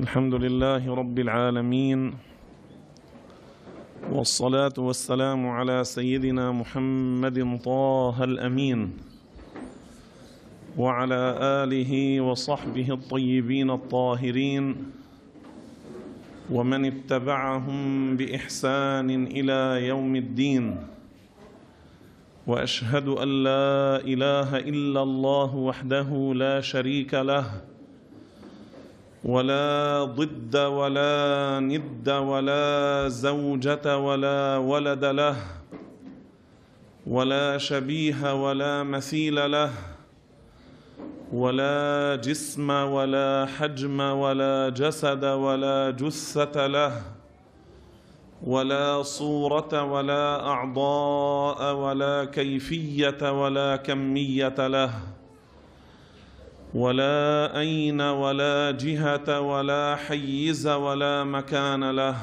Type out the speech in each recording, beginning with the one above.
الحمد لله رب العالمين والصلاة والسلام على سيدنا محمد طه الأمين وعلى آله وصحبه الطيبين الطاهرين ومن اتبعهم بإحسان إلى يوم الدين وأشهد أن لا إله إلا الله وحده لا شريك له ولا ضد ولا ند ولا زوجة ولا ولد له ولا شبيه ولا مثيل له ولا جسم ولا حجم ولا جسد ولا جثة له ولا صورة ولا أعضاء ولا كيفية ولا كمية له ولا أين ولا جهة ولا حيز ولا مكان له.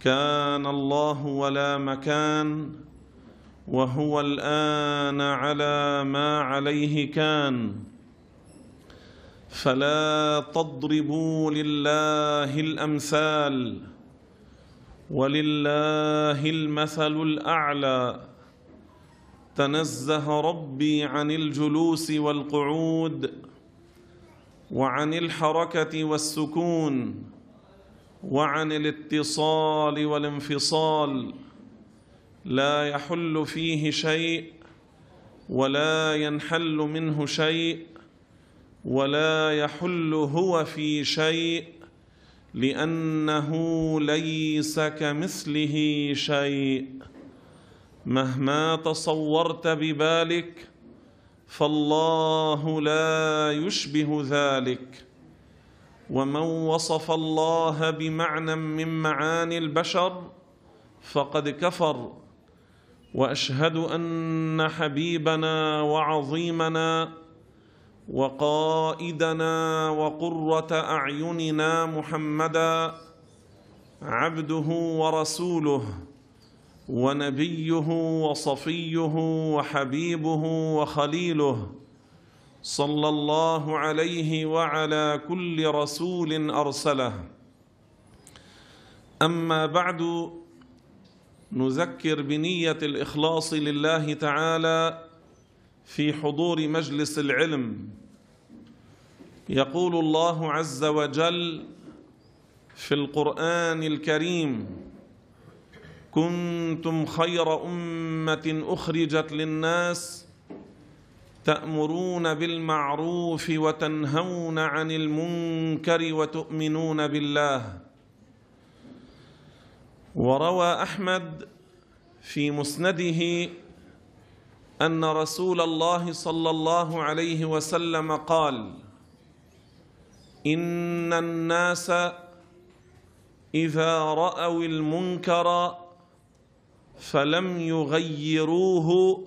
كان الله ولا مكان وهو الآن على ما عليه كان. فلا تضربوا لله الأمثال ولله المثل الأعلى. تنزه ربي عن الجلوس والقعود وعن الحركة والسكون وعن الاتصال والانفصال. لا يحل فيه شيء ولا ينحل منه شيء ولا يحل هو في شيء لأنه ليس كمثله شيء. مهما تصورت ببالك فالله لا يشبه ذلك. ومن وصف الله بمعنى من معاني البشر فقد كفر. وأشهد أن حبيبنا وعظيمنا وقائدنا وقرة أعيننا محمدا عبده ورسوله. ونبيه وصفيه وحبيبه وخليله صلى الله عليه وعلى كل رسول أرسله. أما بعد نذكر بنية الإخلاص لله تعالى في حضور مجلس العلم. يقول الله عز وجل في القرآن الكريم كنتم خير أمة أخرجت للناس تأمرون بالمعروف وتنهون عن المنكر وتؤمنون بالله. وروى أحمد في مسنده أن رسول الله صلى الله عليه وسلم قال إن الناس إذا رأوا المنكر فلم يغيروه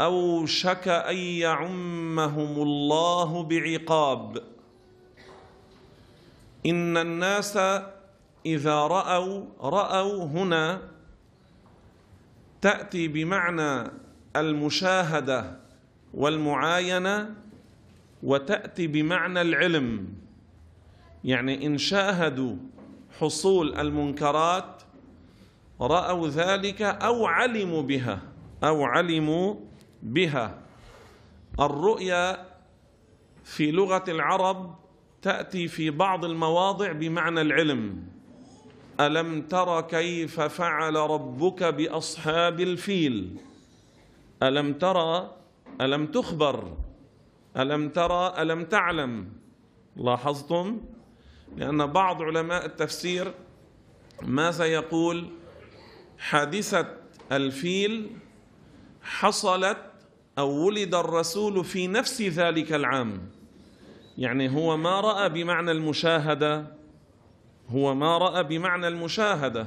اوشك أن يعمهم الله بعقاب. إن الناس إذا رأوا رأوا هنا تأتي بمعنى المشاهدة والمعاينة وتأتي بمعنى العلم. يعني إن شاهدوا حصول المنكرات رأوا ذلك أو علموا بها أو علموا بها. الرؤيا في لغة العرب تأتي في بعض المواضع بمعنى العلم. ألم تر كيف فعل ربك بأصحاب الفيل؟ ألم ترى ألم تخبر؟ ألم ترى ألم تعلم؟ لاحظتم؟ لأن بعض علماء التفسير ماذا يقول حادثة الفيل حصلت أو ولد الرسول في نفس ذلك العام. يعني هو ما رأى بمعنى المشاهدة هو ما رأى بمعنى المشاهدة.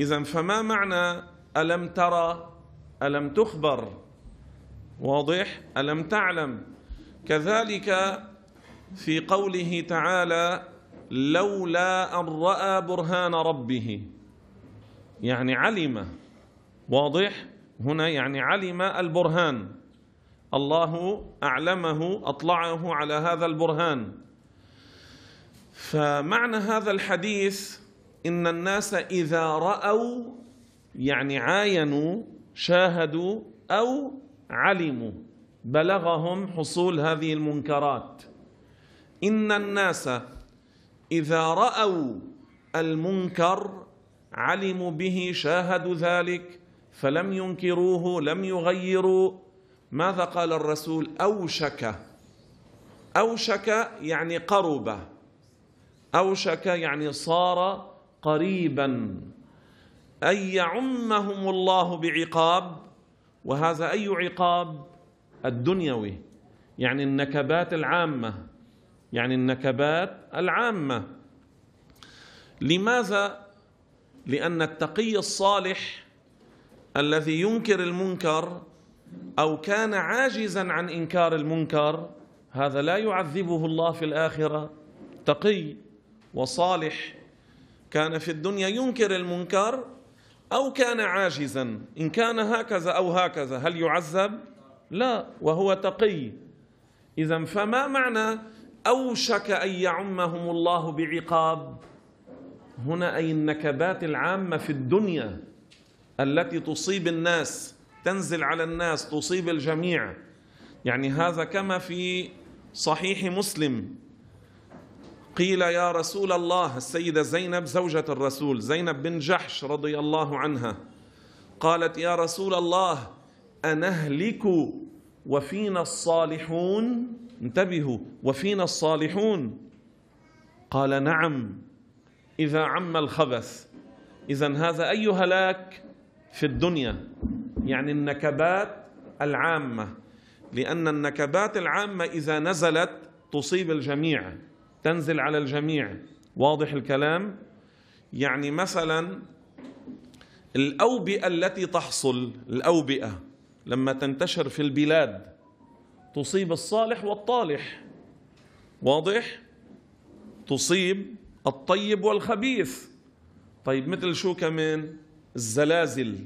اذا فما معنى ألم ترى ألم تخبر؟ واضح؟ ألم تعلم؟ كذلك في قوله تعالى لولا أن رأى برهان ربه. يعني علم. واضح؟ هنا يعني علم البرهان. الله أعلمه أطلعه على هذا البرهان. فمعنى هذا الحديث إن الناس إذا رأوا يعني عاينوا شاهدوا أو علموا بلغهم حصول هذه المنكرات. إن الناس إذا رأوا المنكر علموا به شاهدوا ذلك فلم ينكروه لم يغيروا. ماذا قال الرسول؟ أوشك. أوشك يعني قرب. أوشك يعني صار قريبا. ان يعمهم الله بعقاب. وهذا أي عقاب؟ الدنيوي يعني النكبات العامة. يعني النكبات العامة. لماذا لأن التقي الصالح الذي ينكر المنكر أو كان عاجزا عن إنكار المنكر هذا لا يعذبه الله في الآخرة. تقي وصالح كان في الدنيا ينكر المنكر أو كان عاجزا إن كان هكذا أو هكذا هل يعذب؟ لا وهو تقي. اذا فما معنى أوشك أن يعمهم الله بعقاب؟ هنا أي النكبات العامة في الدنيا التي تصيب الناس تنزل على الناس تصيب الجميع. يعني هذا كما في صحيح مسلم. قيل يا رسول الله السيدة زينب زوجة الرسول زينب بن جحش رضي الله عنها. قالت يا رسول الله أنهلك وفينا الصالحون؟ انتبهوا وفينا الصالحون؟ قال نعم. إذا عم الخبث. إذا هذا أي هلاك في الدنيا؟ يعني النكبات العامة. لأن النكبات العامة إذا نزلت تصيب الجميع تنزل على الجميع. واضح الكلام؟ يعني مثلا الأوبئة التي تحصل الأوبئة لما تنتشر في البلاد تصيب الصالح والطالح. واضح؟ تصيب الطيب والخبيث. طيب مثل شو كمان؟ الزلازل.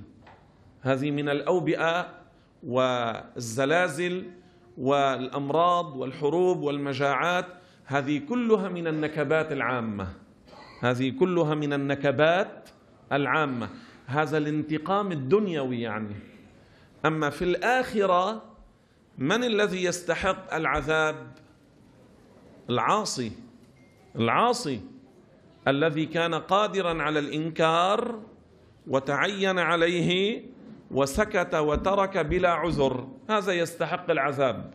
هذه من الأوبئة والزلازل والأمراض والحروب والمجاعات. هذه كلها من النكبات العامة. هذه كلها من النكبات العامة. هذا الانتقام الدنيوي يعني. أما في الآخرة من الذي يستحق العذاب؟ العاصي. العاصي. الذي كان قادرا على الإنكار وتعين عليه وسكت وترك بلا عذر. هذا يستحق العذاب.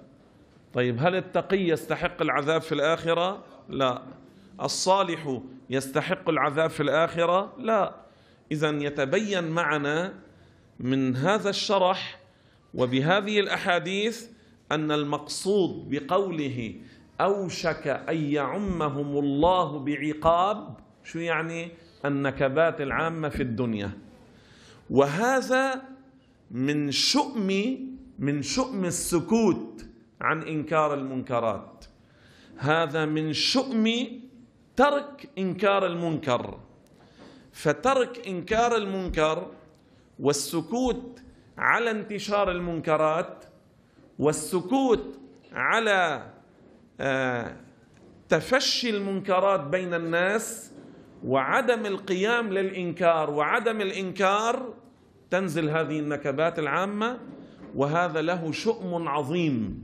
طيب هل التقي يستحق العذاب في الآخرة؟ لا. الصالح يستحق العذاب في الآخرة؟ لا. اذا يتبين معنا من هذا الشرح وبهذه الأحاديث أن المقصود بقوله أوشك أن يعمهم الله بعقاب شو يعني؟ النكبات العامة في الدنيا. وهذا من شؤم من شؤم السكوت عن إنكار المنكرات. هذا من شؤم ترك إنكار المنكر. فترك إنكار المنكر والسكوت على انتشار المنكرات والسكوت على تفشي المنكرات بين الناس وعدم القيام للإنكار وعدم الإنكار تنزل هذه النكبات العامة وهذا له شؤم عظيم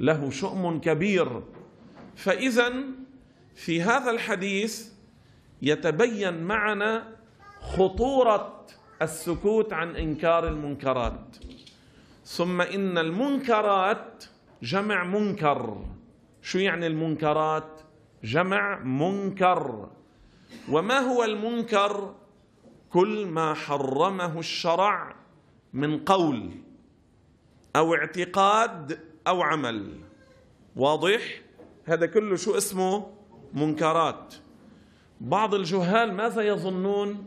له شؤم كبير. فاذا في هذا الحديث يتبين معنا خطورة السكوت عن إنكار المنكرات. ثم إن المنكرات جمع منكر. شو يعني المنكرات؟ جمع منكر. وما هو المنكر؟ كل ما حرمه الشرع من قول أو اعتقاد أو عمل. واضح؟ هذا كله شو اسمه؟ منكرات. بعض الجهال ماذا يظنون؟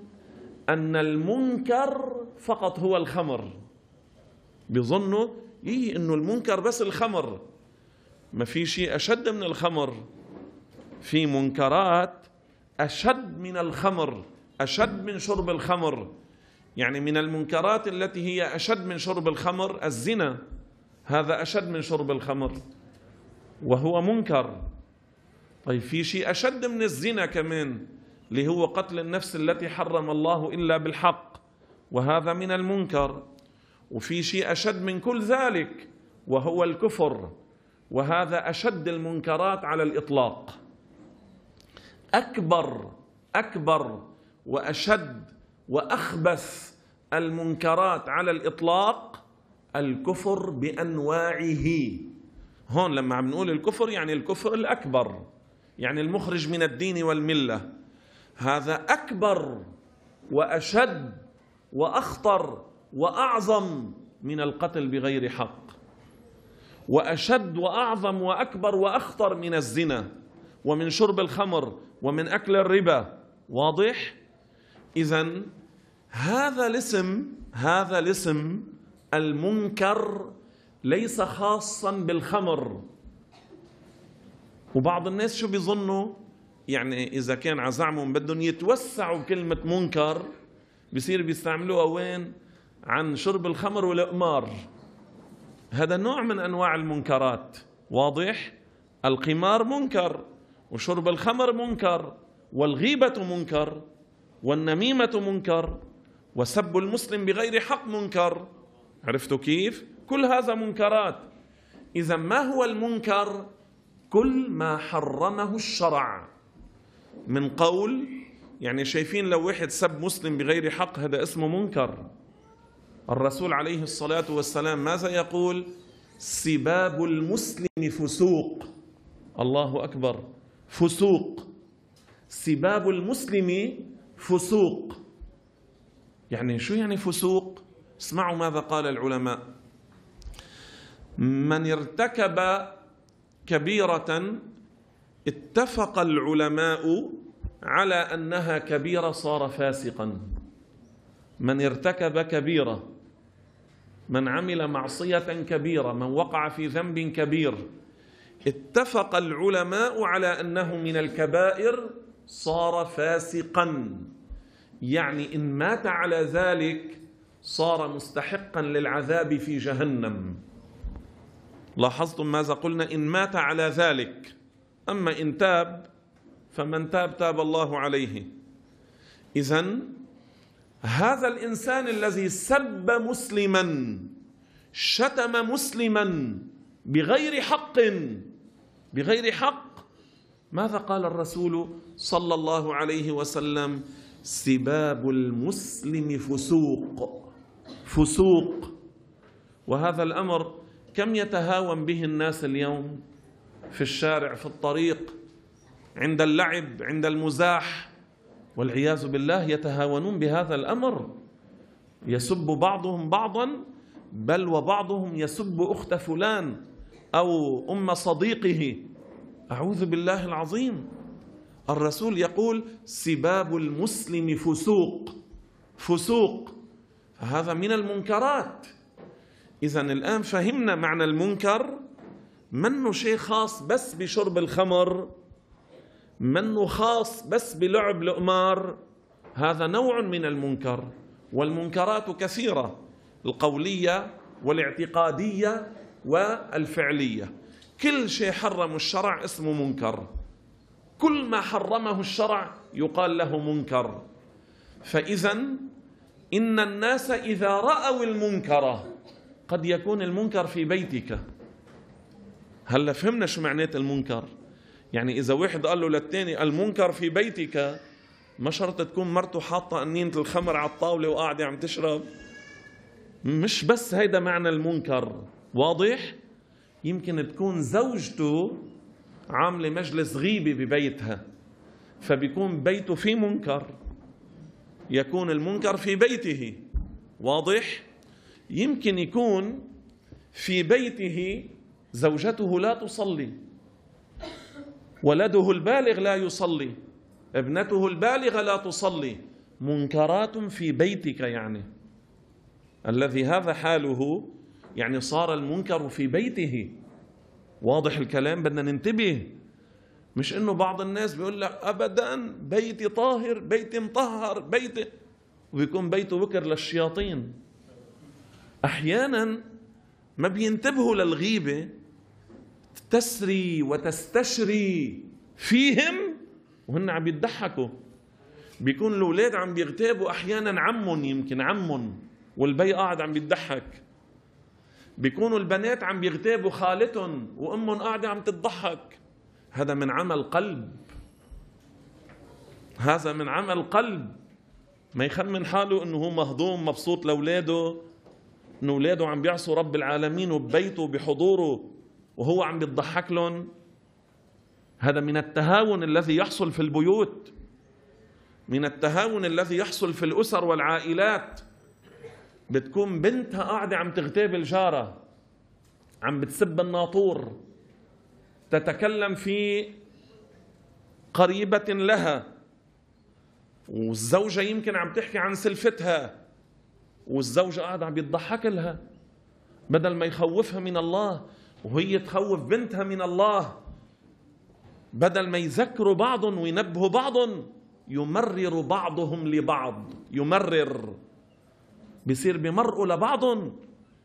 أن المنكر فقط هو الخمر. بيظنوا إيه إنه المنكر بس الخمر؟ ما في شيء أشد من الخمر. في منكرات أشد من الخمر أشد من شرب الخمر. يعني من المنكرات التي هي أشد من شرب الخمر الزنا. هذا أشد من شرب الخمر. وهو منكر. طيب في شيء أشد من الزنا كمان اللي هو قتل النفس التي حرم الله إلا بالحق. وهذا من المنكر. وفي شيء أشد من كل ذلك وهو الكفر. وهذا أشد المنكرات على الإطلاق. أكبر أكبر وأشد وأخبث المنكرات على الإطلاق الكفر بأنواعه. هون لما عم نقول الكفر يعني الكفر الأكبر يعني المخرج من الدين والملة. هذا أكبر وأشد وأخطر وأعظم من القتل بغير حق. وأشد وأعظم وأكبر وأخطر من الزنا ومن شرب الخمر ومن أكل الربا واضح؟ إذا هذا الاسم هذا الاسم المنكر ليس خاصا بالخمر وبعض الناس شو بيظنوا يعني إذا كان على زعمهم بدهم يتوسعوا بكلمة منكر بصير بيستعملوها وين؟ عن شرب الخمر والإقمار هذا نوع من أنواع المنكرات واضح؟ القمار منكر وشرب الخمر منكر والغيبة منكر والنميمة منكر وسب المسلم بغير حق منكر عرفتوا كيف؟ كل هذا منكرات إذا ما هو المنكر؟ كل ما حرمه الشرع من قول يعني شايفين لو واحد سب مسلم بغير حق هذا اسمه منكر الرسول عليه الصلاة والسلام ماذا يقول؟ سباب المسلم فسوق. الله أكبر. فسوق. سباب المسلم فسوق. يعني شو يعني فسوق؟ اسمعوا ماذا قال العلماء. من ارتكب كبيرة اتفق العلماء على أنها كبيرة صار فاسقا. من ارتكب كبيرة من عمل معصية كبيرة من وقع في ذنب كبير. اتفق العلماء على أنه من الكبائر صار فاسقا. يعني إن مات على ذلك صار مستحقا للعذاب في جهنم. لاحظتم ماذا قلنا؟ إن مات على ذلك. أما إن تاب فمن تاب تاب الله عليه. إذا هذا الإنسان الذي سب مسلما شتم مسلما بغير حق. بغير حق. ماذا قال الرسول صلى الله عليه وسلم؟ سباب المسلم فسوق. فسوق. وهذا الأمر كم يتهاون به الناس اليوم؟ في الشارع في الطريق عند اللعب عند المزاح. والعياذ بالله يتهاونون بهذا الأمر. يسب بعضهم بعضا بل وبعضهم يسب أخت فلان أو أم صديقه. أعوذ بالله العظيم. الرسول يقول سباب المسلم فسوق. فسوق. فهذا من المنكرات. إذا الآن فهمنا معنى المنكر. منه شيء خاص بس بشرب الخمر. منه خاص بس بلعب القمار هذا نوع من المنكر والمنكرات كثيرة القولية والاعتقادية والفعلية. كل شيء حرم الشرع اسمه منكر. كل ما حرمه الشرع يقال له منكر. فإذا إن الناس إذا رأوا المنكر قد يكون المنكر في بيتك. هلا فهمنا شو معنات المنكر؟ يعني إذا واحد قال له للتاني المنكر في بيتك؟ ما شرط تكون مرته حاطة قنينة الخمر على الطاولة وقاعدة عم تشرب. مش بس هيدا معنى المنكر. واضح؟ يمكن تكون زوجته عاملة مجلس غيبة ببيتها. فبيكون بيته في منكر. يكون المنكر في بيته. واضح؟ يمكن يكون في بيته زوجته لا تصلي. ولده البالغ لا يصلي. ابنته البالغة لا تصلي. منكرات في بيتك يعني. الذي هذا حاله يعني صار المنكر في بيته. واضح الكلام بدنا ننتبه. مش إنه بعض الناس بيقول لك ابدا بيتي طاهر بيتي مطهر بيتي وبيكون بيته بكر للشياطين. أحيانا ما بينتبهوا للغيبة تسري وتستشري. فيهم وهن عم يضحكوا. بيكون الأولاد عم بيغتابوا أحيانا عمهم يمكن عمهم والبي قاعد عم بيضحك. بيكونوا البنات عم بيغتابوا خالتهم وأمهم قاعدة عم تضحك. هذا من عمل قلب. هذا من عمل قلب. ما يخمن حاله إنه هو مهضوم مبسوط لأولاده إنه أولاده عم بيعصوا رب العالمين وببيته بحضوره وهو عم بيضحك لهم. هذا من التهاون الذي يحصل في البيوت من التهاون الذي يحصل في الأسر والعائلات. بتكون بنتها قاعدة عم تغتاب الجارة عم بتسب الناطور. تتكلم في قريبة لها والزوجة يمكن عم تحكي عن سلفتها والزوج قاعد عم يضحك لها. بدل ما يخوفها من الله وهي تخوف بنتها من الله. بدل ما يذكروا بعضهم وينبهوا بعضهم يمرر بعضهم لبعض. يمرر. بيصير بمرقوا لبعضهم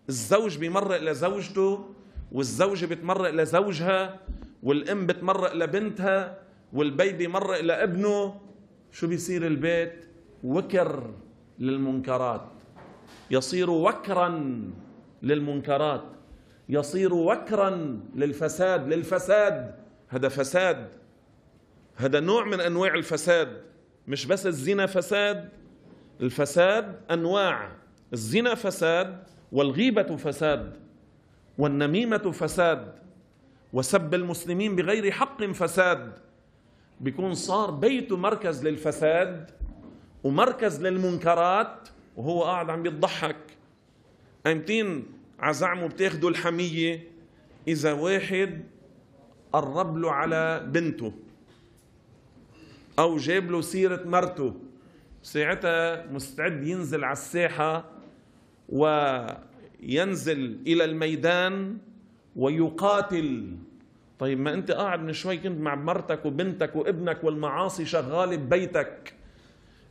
الزوج بيمرق لزوجته والزوجة بتمرق لزوجها والأم بتمرق لبنتها والبي بيمرق لابنه. شو بيصير البيت؟ وكر للمنكرات. يصير وكرا للمنكرات. يصير وكرا للفساد للفساد. هذا فساد. هذا نوع من أنواع الفساد. مش بس الزنا فساد. الفساد أنواع. الزنا فساد والغيبة فساد والنميمة فساد وسب المسلمين بغير حق فساد. بيكون صار بيته مركز للفساد ومركز للمنكرات وهو قاعد عم بيضحك. ايمتين عزعمه بتاخدوا الحمية إذا واحد قرب له على بنته أو جاب له سيرة مرته. ساعتها مستعد ينزل على الساحة وينزل إلى الميدان ويقاتل. طيب ما أنت قاعد من شوي كنت مع مرتك وبنتك وابنك والمعاصي شغالة ببيتك.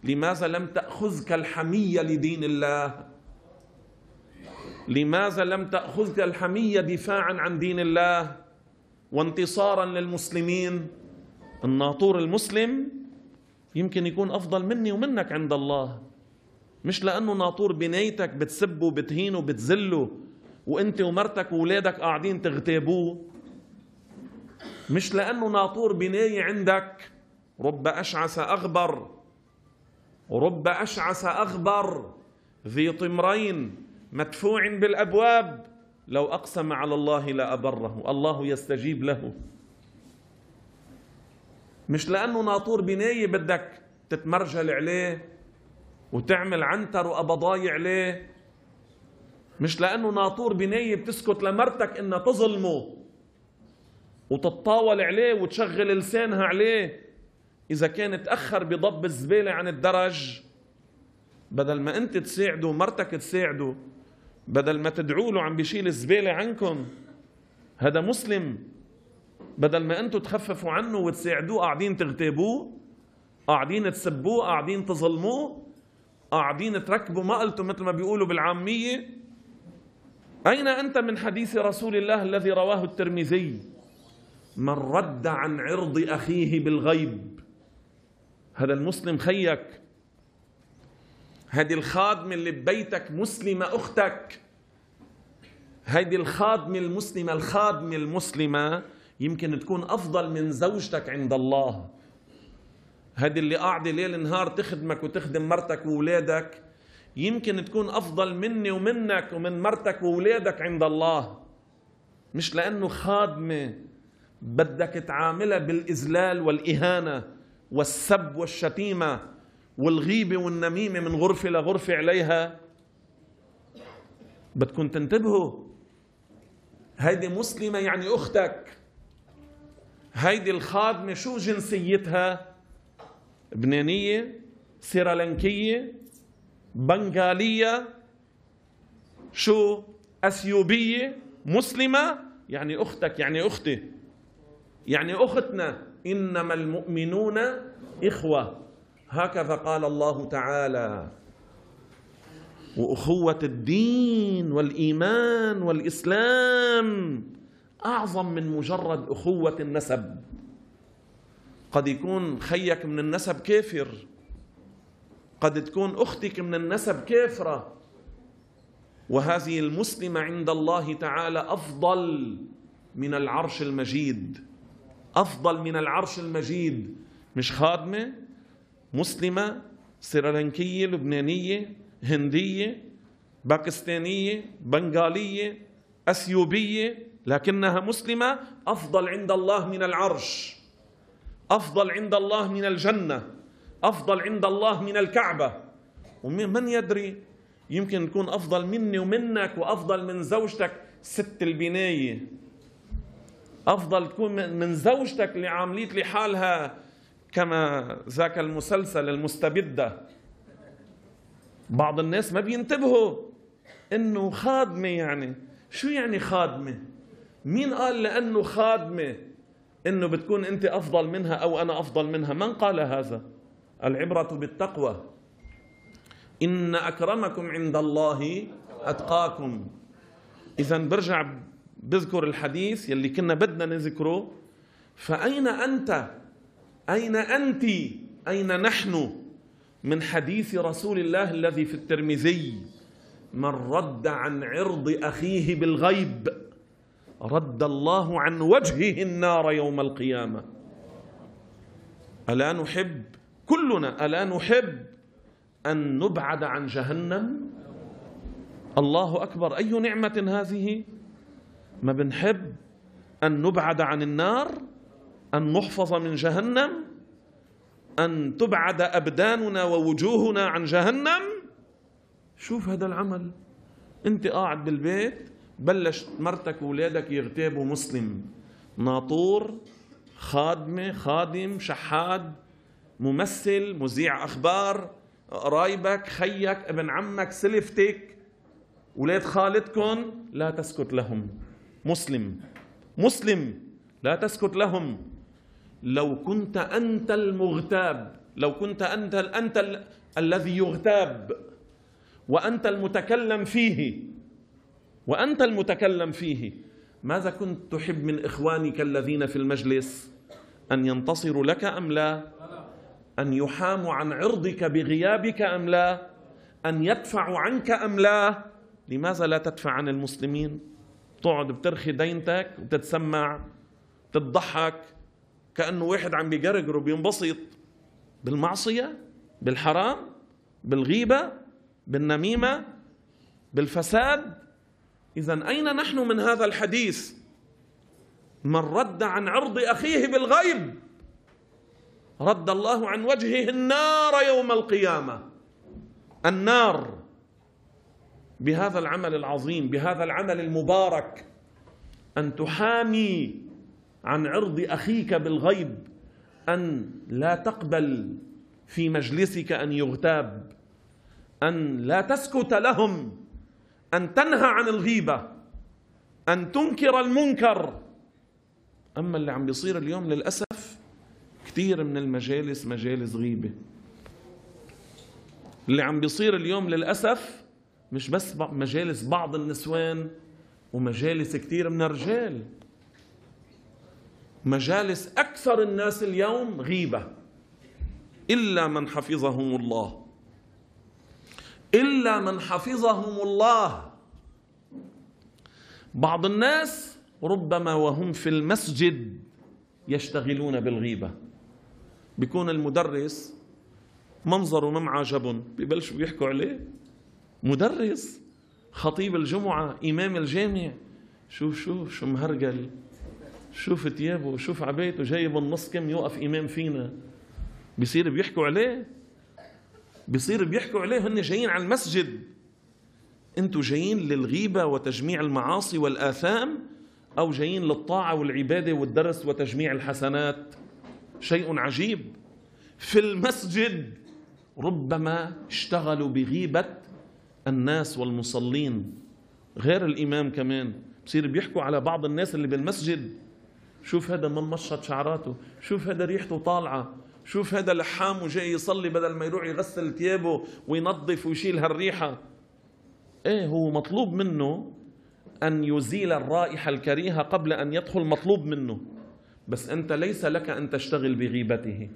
لماذا لم تأخذك الحمية لدين الله؟ لماذا لم تأخذك الحمية دفاعا عن دين الله وانتصارا للمسلمين؟ الناطور المسلم يمكن يكون أفضل مني ومنك عند الله. مش لأنه ناطور بنيتك بتسبه وبتهينه وبتذله وأنت ومرتك وولادك قاعدين تغتابوه. مش لأنه ناطور بناية عندك. رب أشعث أغبر. ورب أشعث أغبر. ذي طمرين. مدفوع بالأبواب. لو أقسم على الله لأبره الله يستجيب له. مش لأنه ناطور بناية بدك تتمرجل عليه وتعمل عنتر وأبضاي عليه. مش لأنه ناطور بناية بتسكت لمرتك إنها تظلمه وتتطاول عليه وتشغل لسانها عليه. إذا كان تأخر بضب الزبالة عن الدرج بدل ما أنت تساعده ومرتك تساعده بدل ما تدعوا له عم بيشيل الزبالة عنكم. هذا مسلم. بدل ما أنتم تخففوا عنه وتساعدوه قاعدين تغتابوه قاعدين تسبوه قاعدين تظلموه قاعدين تركبوا مقلته مثل ما بيقولوا بالعامية. أين أنت من حديث رسول الله الذي رواه الترمذي؟ من رد عن عرض أخيه بالغيب. هذا المسلم خيك. هذه الخادمة اللي ببيتك مسلمة أختك. هذه الخادمة المسلمة الخادمة المسلمة يمكن تكون أفضل من زوجتك عند الله. هذه اللي قاعدة ليل نهار تخدمك وتخدم مرتك وولادك يمكن تكون أفضل مني ومنك ومن مرتك وولادك عند الله. مش لأنه خادمة بدك تعاملها بالإذلال والإهانة والسب والشتيمة. والغيبة والنميمة من غرفة لغرفة عليها. بدكم تنتبهوا. هيدي مسلمة يعني أختك. هيدي الخادمة شو جنسيتها؟ لبنانية سيرالنكية بنغالية. شو؟ أثيوبية. مسلمة يعني أختك يعني أختي. يعني أختنا. إنما المؤمنون إخوة. هكذا قال الله تعالى وأخوة الدين والإيمان والإسلام أعظم من مجرد أخوة النسب. قد يكون خيك من النسب كافر. قد تكون أختك من النسب كافرة. وهذه المسلمة عند الله تعالى أفضل من العرش المجيد. أفضل من العرش المجيد. مش خادمة؟ مسلمة سريلانكية لبنانية هندية باكستانية بنغالية أثيوبية لكنها مسلمة أفضل عند الله من العرش أفضل عند الله من الجنة أفضل عند الله من الكعبة. ومن يدري؟ يمكن تكون أفضل مني ومنك وأفضل من زوجتك ست البناية. أفضل تكون من زوجتك اللي عامليت لحالها كما ذاك المسلسل المستبدة. بعض الناس ما بينتبهوا إنه خادمة يعني. شو يعني خادمة؟ مين قال لأنه خادمة إنه بتكون أنت أفضل منها أو أنا أفضل منها؟ من قال هذا؟ العبرة بالتقوى. إن أكرمكم عند الله أتقاكم. اذا برجع بذكر الحديث يلي كنا بدنا نذكره. فأين أنت؟ أين أنت؟ أين نحن؟ من حديث رسول الله الذي في الترمذي من رد عن عرض أخيه بالغيب رد الله عن وجهه النار يوم القيامة. ألا نحب؟ كلنا ألا نحب أن نبعد عن جهنم؟ الله أكبر. أي نعمة هذه؟ ما بنحب أن نبعد عن النار؟ أن نحفظ من جهنم أن تبعد أبداننا ووجوهنا عن جهنم. شوف هذا العمل. أنت قاعد بالبيت بلشت مرتك واولادك يغتابوا مسلم. ناطور خادمة خادم شحاد ممثل مذيع أخبار قرايبك خيك ابن عمك سلفتك. ولاد خالتكم لا تسكت لهم. مسلم. مسلم لا تسكت لهم. لو كنت أنت المغتاب لو كنت أنت أنت ال... الذي يغتاب وأنت المتكلم فيه وأنت المتكلم فيه ماذا كنت تحب من إخوانك الذين في المجلس؟ أن ينتصروا لك أم لا؟ أن يحاموا عن عرضك بغيابك أم لا؟ أن يدفعوا عنك أم لا؟ لماذا لا تدفع عن المسلمين؟ تقعد بترخي دينتك وتتسمع تضحك كأنه واحد عم بيقرقر وبينبسط بالمعصية بالحرام بالغيبة بالنميمة بالفساد. إذا أين نحن من هذا الحديث؟ من رد عن عرض أخيه بالغيب. رد الله عن وجهه النار يوم القيامة. النار. بهذا العمل العظيم بهذا العمل المبارك. أن تحامي عن عرض أخيك بالغيب أن لا تقبل في مجلسك أن يغتاب أن لا تسكت لهم أن تنهى عن الغيبة أن تنكر المنكر. أما اللي عم بيصير اليوم للأسف كثير من المجالس مجالس غيبة. اللي عم بيصير اليوم للأسف مش بس مجالس بعض النسوان ومجالس كثير من الرجال. مجالس أكثر الناس اليوم غيبة. إلا من حفظهم الله. إلا من حفظهم الله. بعض الناس ربما وهم في المسجد يشتغلون بالغيبة. بيكون المدرس منظره ما معجبهم ببلشوا بيحكوا عليه. مدرس خطيب الجمعة إمام الجامع. شوف شوف شو مهرجل. شوف ثيابه شوف عبايته جايب النص كم يوقف إمام فينا. بيصير بيحكوا عليه؟ بيصير بيحكوا عليه هن جايين على المسجد. أنتوا جايين للغيبة وتجميع المعاصي والآثام أو جايين للطاعة والعبادة والدرس وتجميع الحسنات. شيء عجيب. في المسجد ربما اشتغلوا بغيبة الناس والمصلين. غير الإمام كمان. بصير بيحكوا على بعض الناس اللي بالمسجد. شوف هذا من مشط شعراته شوف هذا ريحته طالعة شوف هذا لحام وجاي يصلي بدل ما يروح يغسل ثيابه وينظف ويشيل هالريحة. إيه هو مطلوب منه أن يزيل الرائحة الكريهة قبل أن يدخل مطلوب منه. بس أنت ليس لك أن تشتغل بغيبته.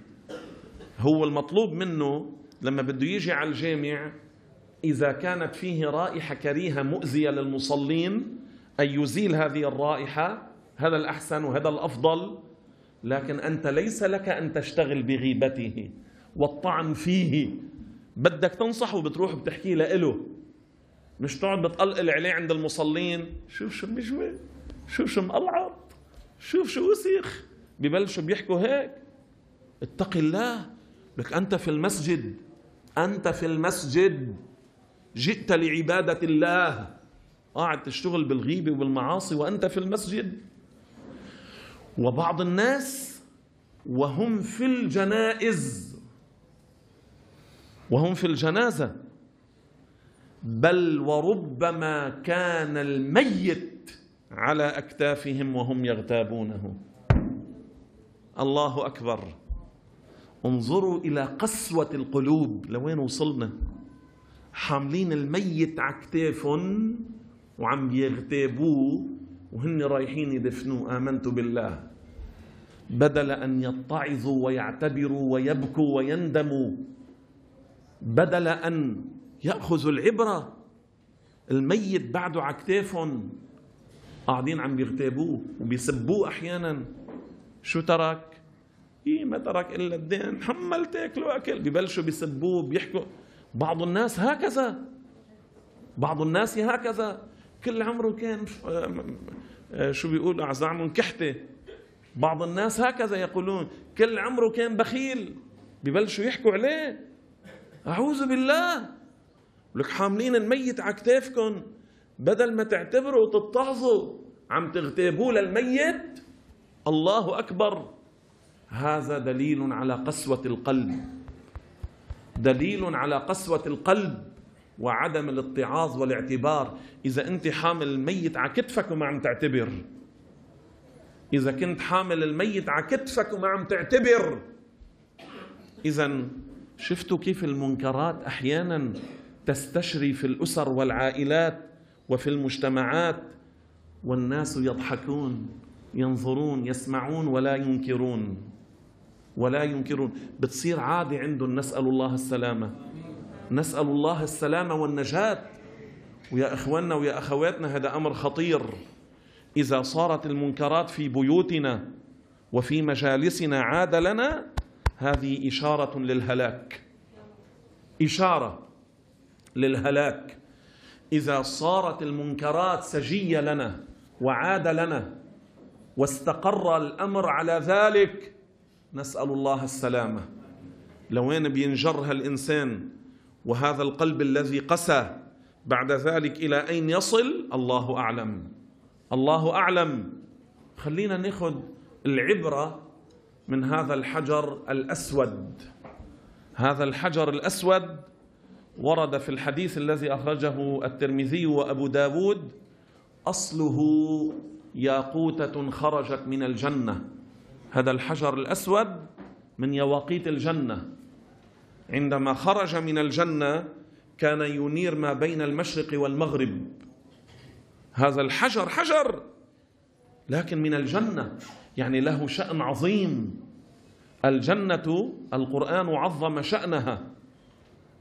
هو المطلوب منه لما بده يجي على الجامع إذا كانت فيه رائحة كريهة مؤذية للمصلين أن يزيل هذه الرائحة هذا الأحسن وهذا الأفضل لكن أنت ليس لك أن تشتغل بغيبته والطعن فيه. بدك تنصحه بتروح بتحكي له مش تقعد بتقلقل عليه عند المصلين. شوف شو مجوي شوف شو مقلعط شوف شو وسخ ببلشوا بيحكوا هيك. اتق الله. لك أنت في المسجد أنت في المسجد. جئت لعبادة الله. قاعد تشتغل بالغيبة وبالمعاصي وأنت في المسجد. وبعض الناس وهم في الجنائز. وهم في الجنازة. بل وربما كان الميت على أكتافهم وهم يغتابونه. الله أكبر. انظروا إلى قسوة القلوب. لوين وصلنا؟ حاملين الميت على كتافهم وعم يغتابوه. وهن رايحين يدفنوه آمنت بالله. بدل أن يتعظوا ويعتبروا ويبكوا ويندموا. بدل أن يأخذوا العبرة. الميت بعده على كتافهم قاعدين عم بيغتابوه وبيسبوه أحيانا. شو ترك؟ إيه ما ترك إلا الدين. حمل تاكلوا أكل ببلشوا بيسبوه بيحكوا بعض الناس هكذا. بعض الناس هكذا. كل عمره كان آه، شو بيقول أعزعم كحتة بعض الناس هكذا يقولون كل عمره كان بخيل ببلشوا يحكوا عليه. أعوذ بالله. لك حاملين الميت على كتافكم بدل ما تعتبروا وتتعظوا عم تغتابوه للميت. الله أكبر. هذا دليل على قسوة القلب. دليل على قسوة القلب. وعدم الاتعاظ والاعتبار. إذا أنت حامل الميت على كتفك وما عم تعتبر. إذا كنت حامل الميت على كتفك وما عم تعتبر. إذا شفتوا كيف المنكرات أحيانا تستشري في الأسر والعائلات وفي المجتمعات. والناس يضحكون ينظرون يسمعون ولا ينكرون. ولا ينكرون. بتصير عادة عندهم نسأل الله السلامة. نسأل الله السلامة والنجاة. ويا إخواننا ويا أخواتنا هذا أمر خطير. إذا صارت المنكرات في بيوتنا وفي مجالسنا عاد لنا هذه إشارة للهلاك. إشارة للهلاك. إذا صارت المنكرات سجية لنا وعاد لنا واستقر الأمر على ذلك نسأل الله السلامة. لوين بينجر هالإنسان وهذا القلب الذي قسى بعد ذلك إلى أين يصل؟ الله أعلم. الله أعلم. خلينا ناخذ العبرة من هذا الحجر الأسود. هذا الحجر الأسود ورد في الحديث الذي أخرجه الترمذي وأبو داود أصله ياقوتة خرجت من الجنة. هذا الحجر الأسود من يواقيت الجنة. عندما خرج من الجنة كان ينير ما بين المشرق والمغرب. هذا الحجر حجر لكن من الجنة يعني له شأن عظيم. الجنة القرآن عظم شأنها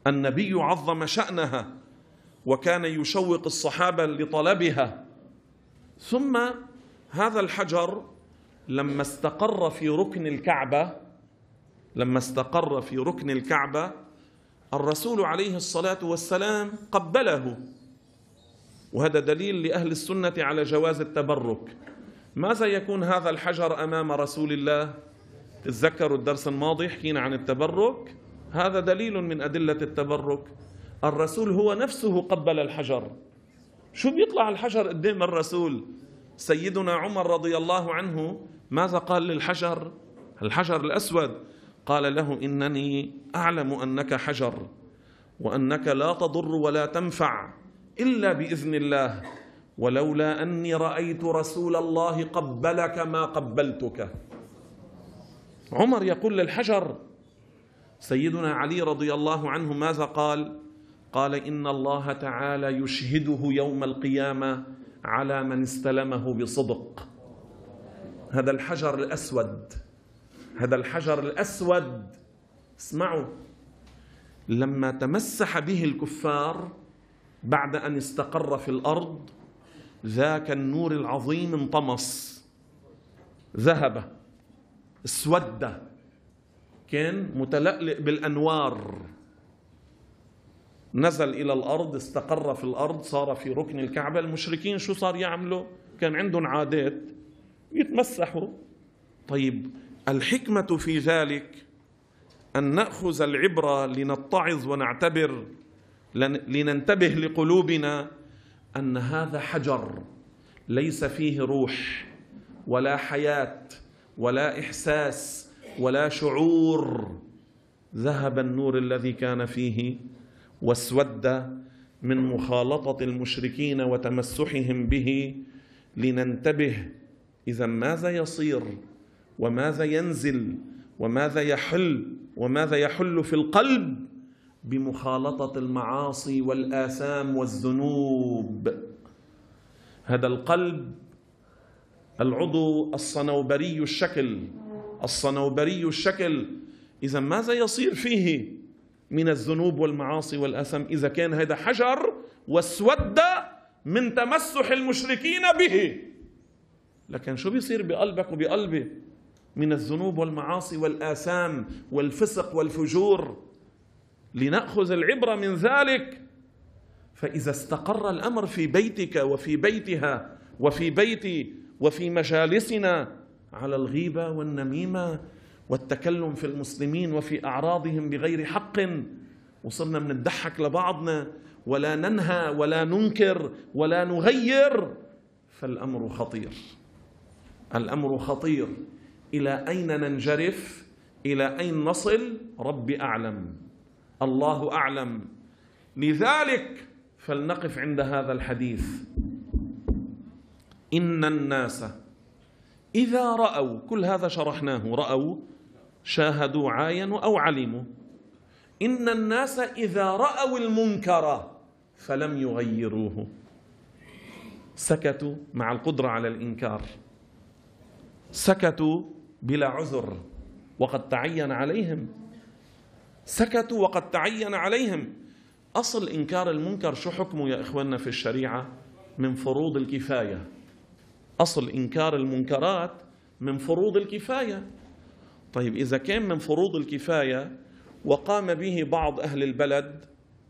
النبي عظم شأنها وكان يشوق الصحابة لطلبها. ثم هذا الحجر لما استقر في ركن الكعبة لما استقر في ركن الكعبة الرسول عليه الصلاة والسلام قبله. وهذا دليل لأهل السنة على جواز التبرك. ماذا يكون هذا الحجر أمام رسول الله؟ تذكروا الدرس الماضي حكينا عن التبرك. هذا دليل من أدلة التبرك. الرسول هو نفسه قبل الحجر. شو بيطلع الحجر قدام الرسول؟ سيدنا عمر رضي الله عنه ماذا قال للحجر؟ الحجر الأسود. قال له إنني أعلم أنك حجر وأنك لا تضر ولا تنفع إلا بإذن الله ولولا أني رأيت رسول الله قبلك ما قبلتك. عمر يقول للحجر سيدنا علي رضي الله عنه ماذا قال؟ قال إن الله تعالى يشهده يوم القيامة على من استلمه بصدق. هذا الحجر الأسود. هذا الحجر الأسود. اسمعوا. لما تمسح به الكفار بعد أن استقر في الأرض ذاك النور العظيم انطمس. ذهب. اسود. كان متلألئ بالأنوار. نزل إلى الأرض استقر في الأرض صار في ركن الكعبة. المشركين شو صار يعملوا؟ كان عندهم عادات. يتمسحوا. طيب الحكمة في ذلك أن نأخذ العبرة لنتعظ ونعتبر لننتبه لقلوبنا أن هذا حجر ليس فيه روح ولا حياة ولا إحساس ولا شعور. ذهب النور الذي كان فيه واسود من مخالطة المشركين وتمسحهم به لننتبه إذا ماذا يصير؟ وماذا ينزل وماذا يحل وماذا يحل في القلب بمخالطة المعاصي والآثام والذنوب. هذا القلب العضو الصنوبري الشكل الصنوبري الشكل. إذا ماذا يصير فيه من الذنوب والمعاصي والأثم إذا كان هذا حجر واسود من تمسح المشركين به. لكن شو بيصير بقلبك وبقلبي من الذنوب والمعاصي والآثام والفسق والفجور. لنأخذ العبرة من ذلك. فإذا استقر الأمر في بيتك وفي بيتها وفي بيتي وفي مجالسنا على الغيبة والنميمة والتكلم في المسلمين وفي أعراضهم بغير حق وصرنا بنضحك لبعضنا ولا ننهى ولا ننكر ولا نغير فالأمر خطير. الأمر خطير. إلى أين ننجرف؟ إلى أين نصل؟ ربي أعلم. الله أعلم. لذلك فلنقف عند هذا الحديث. إن الناس إذا رأوا كل هذا شرحناه رأوا شاهدوا عاينوا أو علموا. إن الناس إذا رأوا المنكر فلم يغيروه. سكتوا مع القدرة على الإنكار. سكتوا بلا عذر وقد تعين عليهم. سكتوا وقد تعين عليهم. أصل إنكار المنكر شو حكمه يا إخواننا في الشريعة؟ من فروض الكفاية. أصل إنكار المنكرات من فروض الكفاية. طيب إذا كان من فروض الكفاية وقام به بعض أهل البلد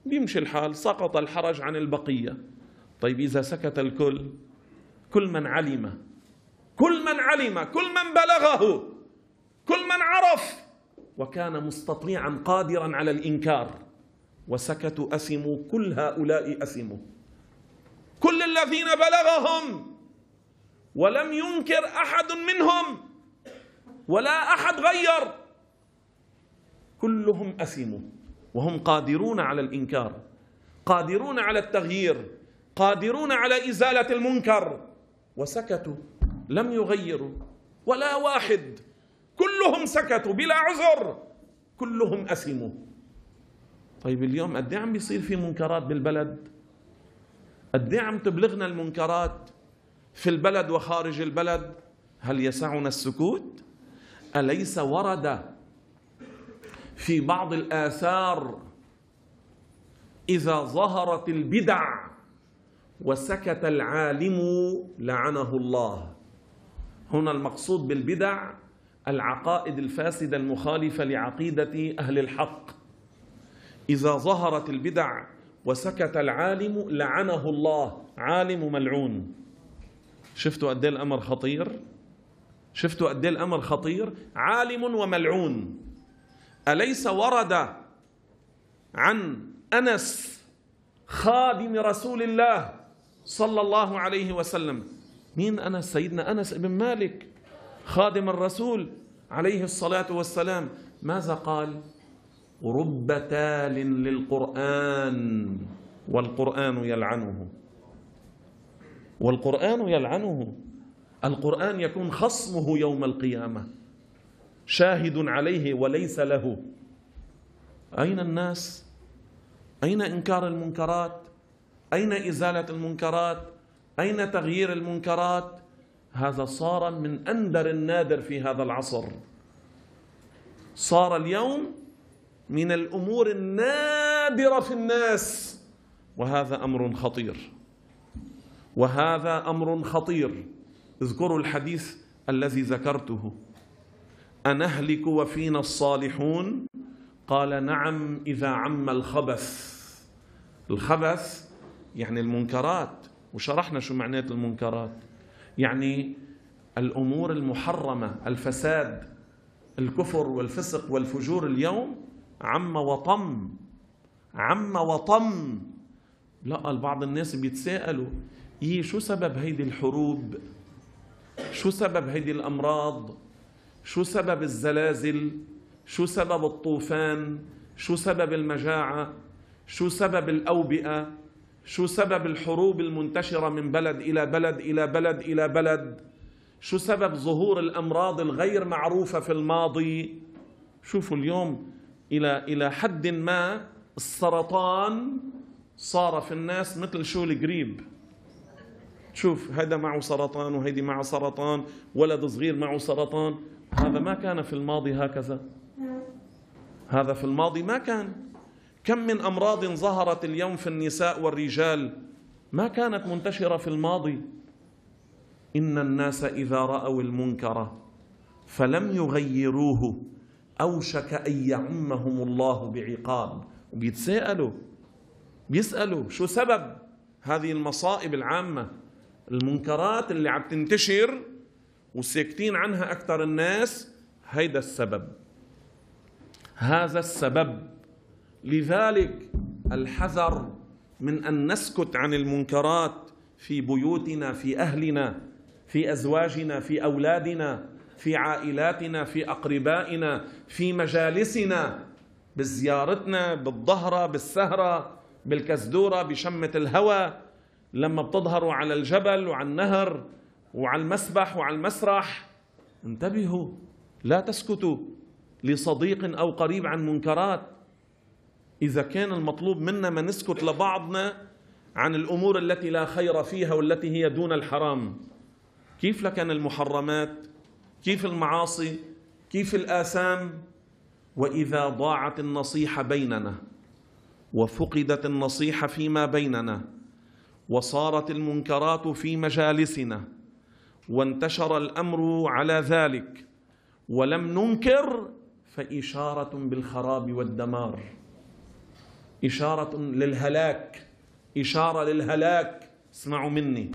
بيمشي الحال سقط الحرج عن البقية. طيب إذا سكت الكل كل من علم كل من علم كل من بلغه كل من عرف. وكان مستطيعا قادرا على الإنكار. وسكتوا أسموا كل هؤلاء أسموا. كل الذين بلغهم. ولم ينكر أحد منهم. ولا أحد غير. كلهم اثموا وهم قادرون على الإنكار. قادرون على التغيير. قادرون على إزالة المنكر. وسكتوا. لم يغيروا ولا واحد. كلهم سكتوا بلا عذر. كلهم اثموا طيب اليوم قد إيه عم بيصير في منكرات بالبلد؟ قد إيه عم تبلغنا المنكرات في البلد وخارج البلد؟ هل يسعنا السكوت؟ أليس ورد في بعض الآثار إذا ظهرت البدع وسكت العالم لعنه الله؟ هنا المقصود بالبدع العقائد الفاسدة المخالفة لعقيدة أهل الحق. إذا ظهرت البدع وسكت العالم لعنه الله عالم ملعون. شفتوا قد إيه الأمر خطير؟ شفتوا قد إيه الأمر خطير؟ عالم وملعون. أليس ورد عن أنس خادم رسول الله صلى الله عليه وسلم؟ مين أنس؟ سيدنا أنس بن مالك خادم الرسول عليه الصلاة والسلام. ماذا قال؟ رب تال للقرآن والقرآن يلعنه. والقرآن يلعنه. القرآن يكون خصمه يوم القيامة. شاهد عليه وليس له. أين الناس؟ أين إنكار المنكرات؟ أين إزالة المنكرات؟ أين تغيير المنكرات؟ هذا صار من أندر النادر في هذا العصر. صار اليوم من الأمور النادرة في الناس وهذا أمر خطير. وهذا أمر خطير. اذكروا الحديث الذي ذكرته. أنهلك وفينا الصالحون؟ قال نعم إذا عم الخبث. الخبث يعني المنكرات. وشرحنا شو معنات المنكرات. يعني الأمور المحرمة الفساد الكفر والفسق والفجور اليوم عم وطم عم وطم. لا البعض الناس بيتساءلوا إيه شو سبب هيدي الحروب؟ شو سبب هيدي الأمراض؟ شو سبب الزلازل؟ شو سبب الطوفان؟ شو سبب المجاعة؟ شو سبب الأوبئة؟ شو سبب الحروب المنتشرة من بلد إلى بلد إلى بلد إلى بلد؟ شو سبب ظهور الأمراض الغير معروفة في الماضي؟ شوفوا اليوم إلى إلى حد ما السرطان صار في الناس مثل شو القريب. شوف هذا معه سرطان وهيدي معه سرطان ولد صغير معه سرطان. هذا ما كان في الماضي هكذا. هذا في الماضي ما كان. كم من أمراض ظهرت اليوم في النساء والرجال؟ ما كانت منتشرة في الماضي. إن الناس إذا رأوا المنكر فلم يغيروه أوشك أن يعمهم الله بعقاب. وبيتساءلوا بيسألوا شو سبب هذه المصائب العامة؟ المنكرات اللي عم تنتشر وساكتين عنها أكثر الناس هيدا السبب. هذا السبب. لذلك الحذر من أن نسكت عن المنكرات في بيوتنا في أهلنا في أزواجنا في أولادنا في عائلاتنا في أقربائنا في مجالسنا بزيارتنا بالظهرة بالسهرة بالكزدورة بشمة الهوى لما بتظهروا على الجبل وعلى النهر وعلى المسبح وعلى المسرح انتبهوا لا تسكتوا لصديق أو قريب عن منكرات. إذا كان المطلوب منا ما نسكت لبعضنا عن الأمور التي لا خير فيها والتي هي دون الحرام. كيف لكن المحرمات؟ كيف المعاصي؟ كيف الآثام؟ وإذا ضاعت النصيحة بيننا وفقدت النصيحة فيما بيننا وصارت المنكرات في مجالسنا وانتشر الأمر على ذلك ولم ننكر فإشارة بالخراب والدمار. إشارة للهلاك. إشارة للهلاك. اسمعوا مني.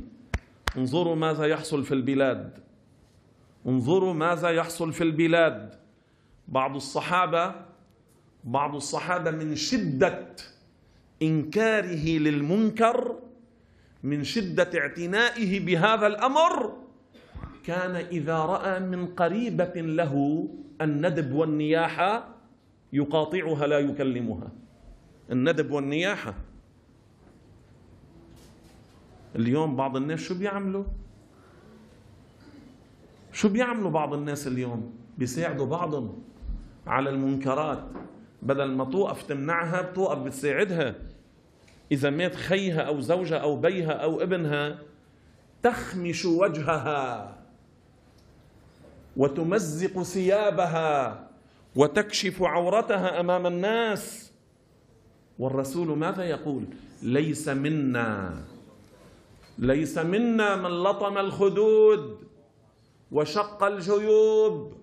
انظروا ماذا يحصل في البلاد. انظروا ماذا يحصل في البلاد. بعض الصحابة بعض الصحابة من شدة إنكاره للمنكر من شدة اعتنائه بهذا الأمر كان إذا رأى من قريبة له الندب والنياحة يقاطعها لا يكلمها. الندب والنياحة. اليوم بعض الناس شو بيعملوا؟ شو بيعملوا بعض الناس اليوم؟ بيساعدوا بعضهم على المنكرات. بدل ما توقف تمنعها بتوقف بتساعدها. إذا مات خيها أو زوجها أو بيها أو ابنها تخمش وجهها وتمزق ثيابها وتكشف عورتها أمام الناس. والرسول ماذا يقول؟ ليس منا. ليس منا من لطم الخدود وشق الجيوب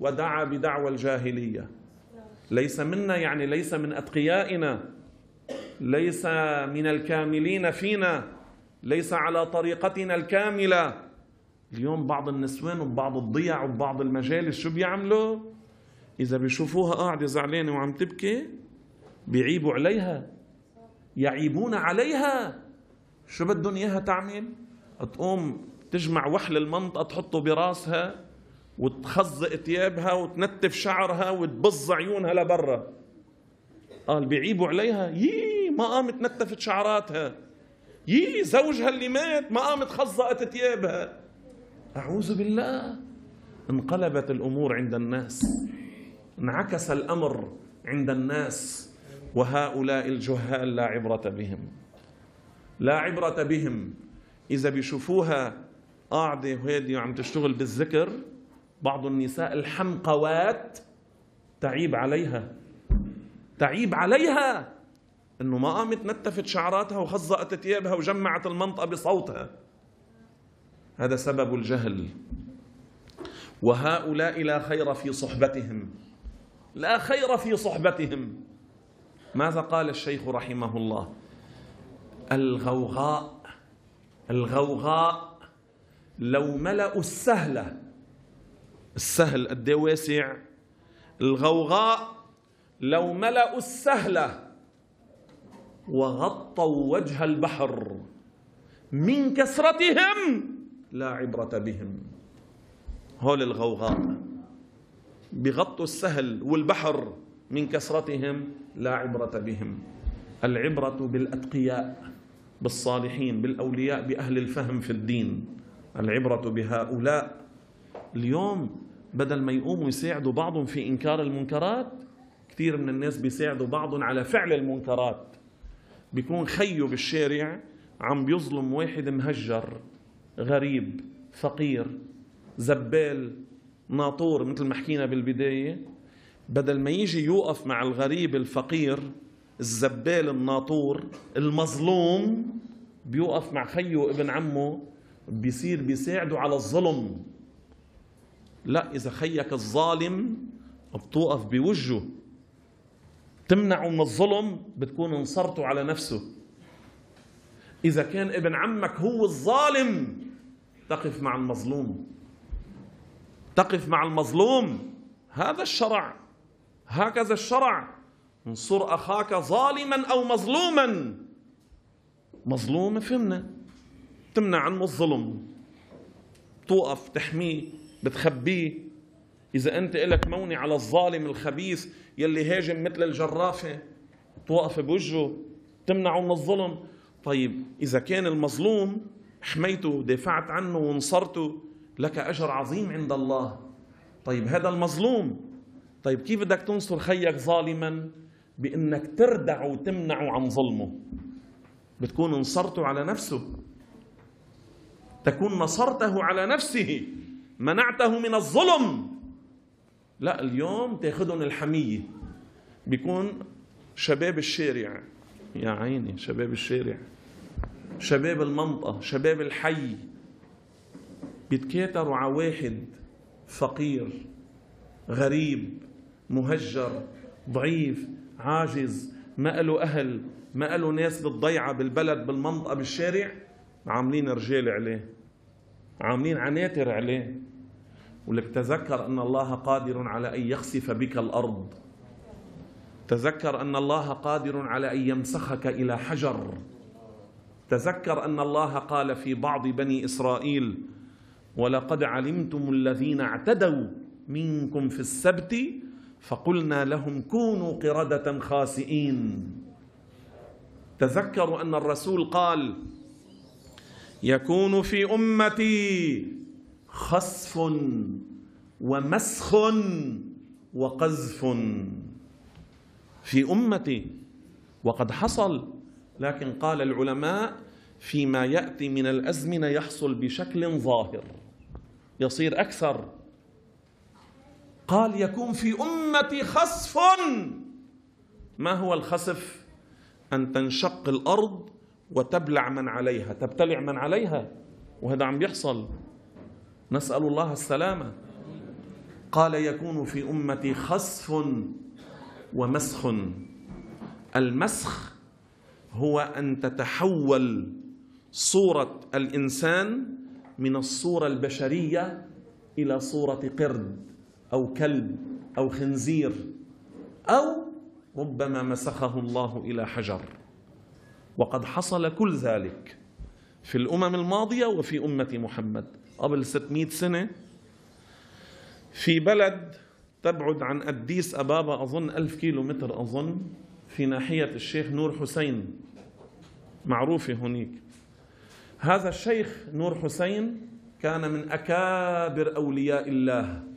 ودعا بدعوى الجاهلية. ليس منا يعني ليس من أتقيائنا. ليس من الكاملين فينا. ليس على طريقتنا الكاملة. اليوم بعض النسوان وبعض الضيع وبعض المجالس شو بيعملوا؟ إذا بيشوفوها قاعدة زعلانة وعم تبكي بيعيبوا عليها. يعيبون عليها. شو بدهم إياها تعمل؟ تقوم تجمع وحل المنطقة تحطه براسها وتخزق ثيابها وتنتف شعرها وتبظ عيونها لبرا. قال بيعيبوا عليها. يي ما قامت نتفت شعراتها. يي زوجها اللي مات ما قامت خزقت ثيابها. أعوذ بالله. انقلبت الأمور عند الناس. انعكس الأمر عند الناس. وهؤلاء الجهال لا عبرة بهم. لا عبرة بهم. إذا بيشوفوها قاعدة وهادي وعم تشتغل بالذكر بعض النساء الحمقوات تعيب عليها. تعيب عليها! إنه ما قامت نتفت شعراتها وخزقت ثيابها وجمعت المنطقة بصوتها. هذا سبب الجهل. وهؤلاء لا خير في صحبتهم. لا خير في صحبتهم. ماذا قال الشيخ رحمه الله؟ الغوغاء الغوغاء لو ملأوا السهلة السهل قد واسع. الغوغاء لو ملأوا السهلة وغطوا وجه البحر. من كثرتهم لا عبرة بهم. هول الغوغاء. بغطوا السهل والبحر. من كثرتهم لا عبرة بهم. العبرة بالأتقياء بالصالحين بالأولياء بأهل الفهم في الدين. العبرة بهؤلاء. اليوم بدل ما يقوموا يساعدوا بعضهم في إنكار المنكرات كثير من الناس بيساعدوا بعضهم على فعل المنكرات. بيكون خيه بالشارع عم بيظلم واحد مهجر غريب فقير زبال ناطور مثل ما حكينا بالبداية. بدل ما يجي يوقف مع الغريب الفقير الزبال الناطور المظلوم بيوقف مع خيه ابن عمه بيصير بيساعده على الظلم. لا إذا خيك الظالم بتوقف بوجهه. تمنعه من الظلم بتكون انصرته على نفسه. إذا كان ابن عمك هو الظالم تقف مع المظلوم. تقف مع المظلوم. هذا الشرع. هكذا الشرع. انصر أخاك ظالما أو مظلوما. مظلوم فهمنا. تمنع عنه الظلم. توقف تحميه بتخبيه. إذا أنت إلك موني على الظالم الخبيث يلي هاجم مثل الجرافة توقف بوجهه. تمنعه من الظلم. طيب إذا كان المظلوم حميته ودافعت عنه ونصرته لك أجر عظيم عند الله. طيب هذا المظلوم طيب كيف بدك تنصر خيك ظالما بإنك تردع وتمنعه عن ظلمه؟ بتكون نصرته على نفسه. تكون نصرته على نفسه. منعته من الظلم. لا اليوم تاخذهم الحمية. بيكون شباب الشارع. يا عيني شباب الشارع. شباب المنطقة شباب الحي. بيتكاتروا على واحد فقير غريب. مهجر ضعيف عاجز ما له أهل ما له ناس بالضيعة بالبلد بالمنطقة بالشارع عاملين رجال عليه عاملين عناتر عليه. ولك تذكر أن الله قادر على أن يخسف بك الأرض. تذكر أن الله قادر على أن يمسخك إلى حجر. تذكر أن الله قال في بعض بني إسرائيل ولقد علمتم الذين اعتدوا منكم في السبت فقلنا لهم كونوا قردة خاسئين. تذكروا أن الرسول قال يكون في أمتي خسف ومسخ وقذف في أمتي. وقد حصل لكن قال العلماء فيما يأتي من الأزمنة يحصل بشكل ظاهر يصير أكثر. قال يكون في أمتي خسف ما هو الخسف أن تنشق الأرض وتبلع من عليها. تبتلع من عليها. وهذا عم بيحصل. نسأل الله السلامة. قال يكون في أمتي خسف ومسخ. المسخ هو أن تتحول صورة الإنسان من الصورة البشرية إلى صورة قرد. أو كلب أو خنزير أو ربما مسخه الله إلى حجر. وقد حصل كل ذلك في الأمم الماضية وفي أمة محمد. قبل 600 سنة في بلد تبعد عن أديس أبابا أظن ألف كيلو متر أظن في ناحية الشيخ نور حسين. معروفة هناك هذا الشيخ نور حسين كان من أكابر أولياء الله.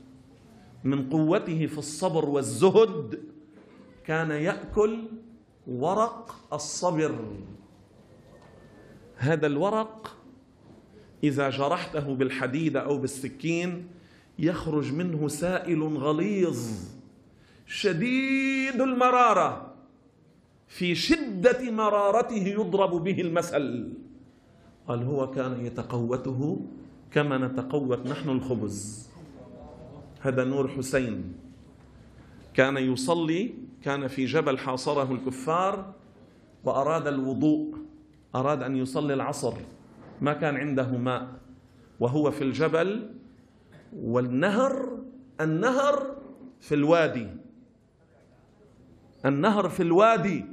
من قوته في الصبر والزهد كان يأكل ورق الصبر. هذا الورق إذا جرحته بالحديد أو بالسكين يخرج منه سائل غليظ شديد المرارة في شدة مرارته يضرب به المثل. قال هو كان يتقوته كما نتقوت نحن الخبز. هذا نور حسين. كان يصلي كان في جبل حاصره الكفار وأراد الوضوء أراد أن يصلي العصر. ما كان عنده ماء. وهو في الجبل والنهر النهر في الوادي. النهر في الوادي.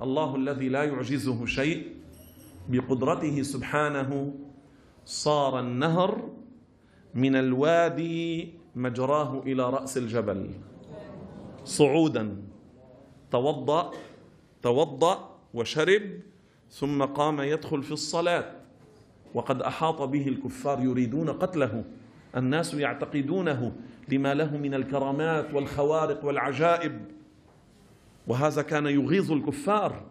الله الذي لا يعجزه شيء. بقدرته سبحانه صار النهر من الوادي مجراه إلى رأس الجبل. صعودا. توضأ توضأ وشرب ثم قام يدخل في الصلاة. وقد أحاط به الكفار يريدون قتله. الناس يعتقدونه لما له من الكرامات والخوارق والعجائب. وهذا كان يغيظ الكفار.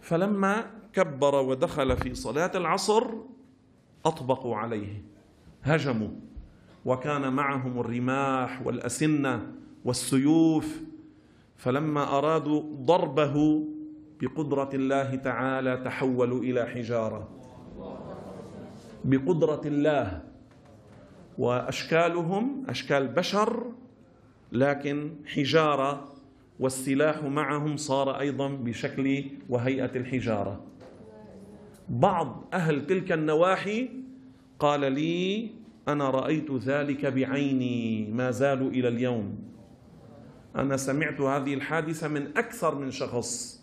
فلما كبر ودخل في صلاة العصر أطبقوا عليه. هجموا. وكان معهم الرماح والأسنة والسيوف فلما أرادوا ضربه بقدرة الله تعالى تحولوا إلى حجارة. بقدرة الله. وأشكالهم أشكال بشر لكن حجارة والسلاح معهم صار أيضا بشكل وهيئة الحجارة. بعض أهل تلك النواحي قال لي أنا رأيت ذلك بعيني ما زالوا إلى اليوم. أنا سمعت هذه الحادثة من أكثر من شخص.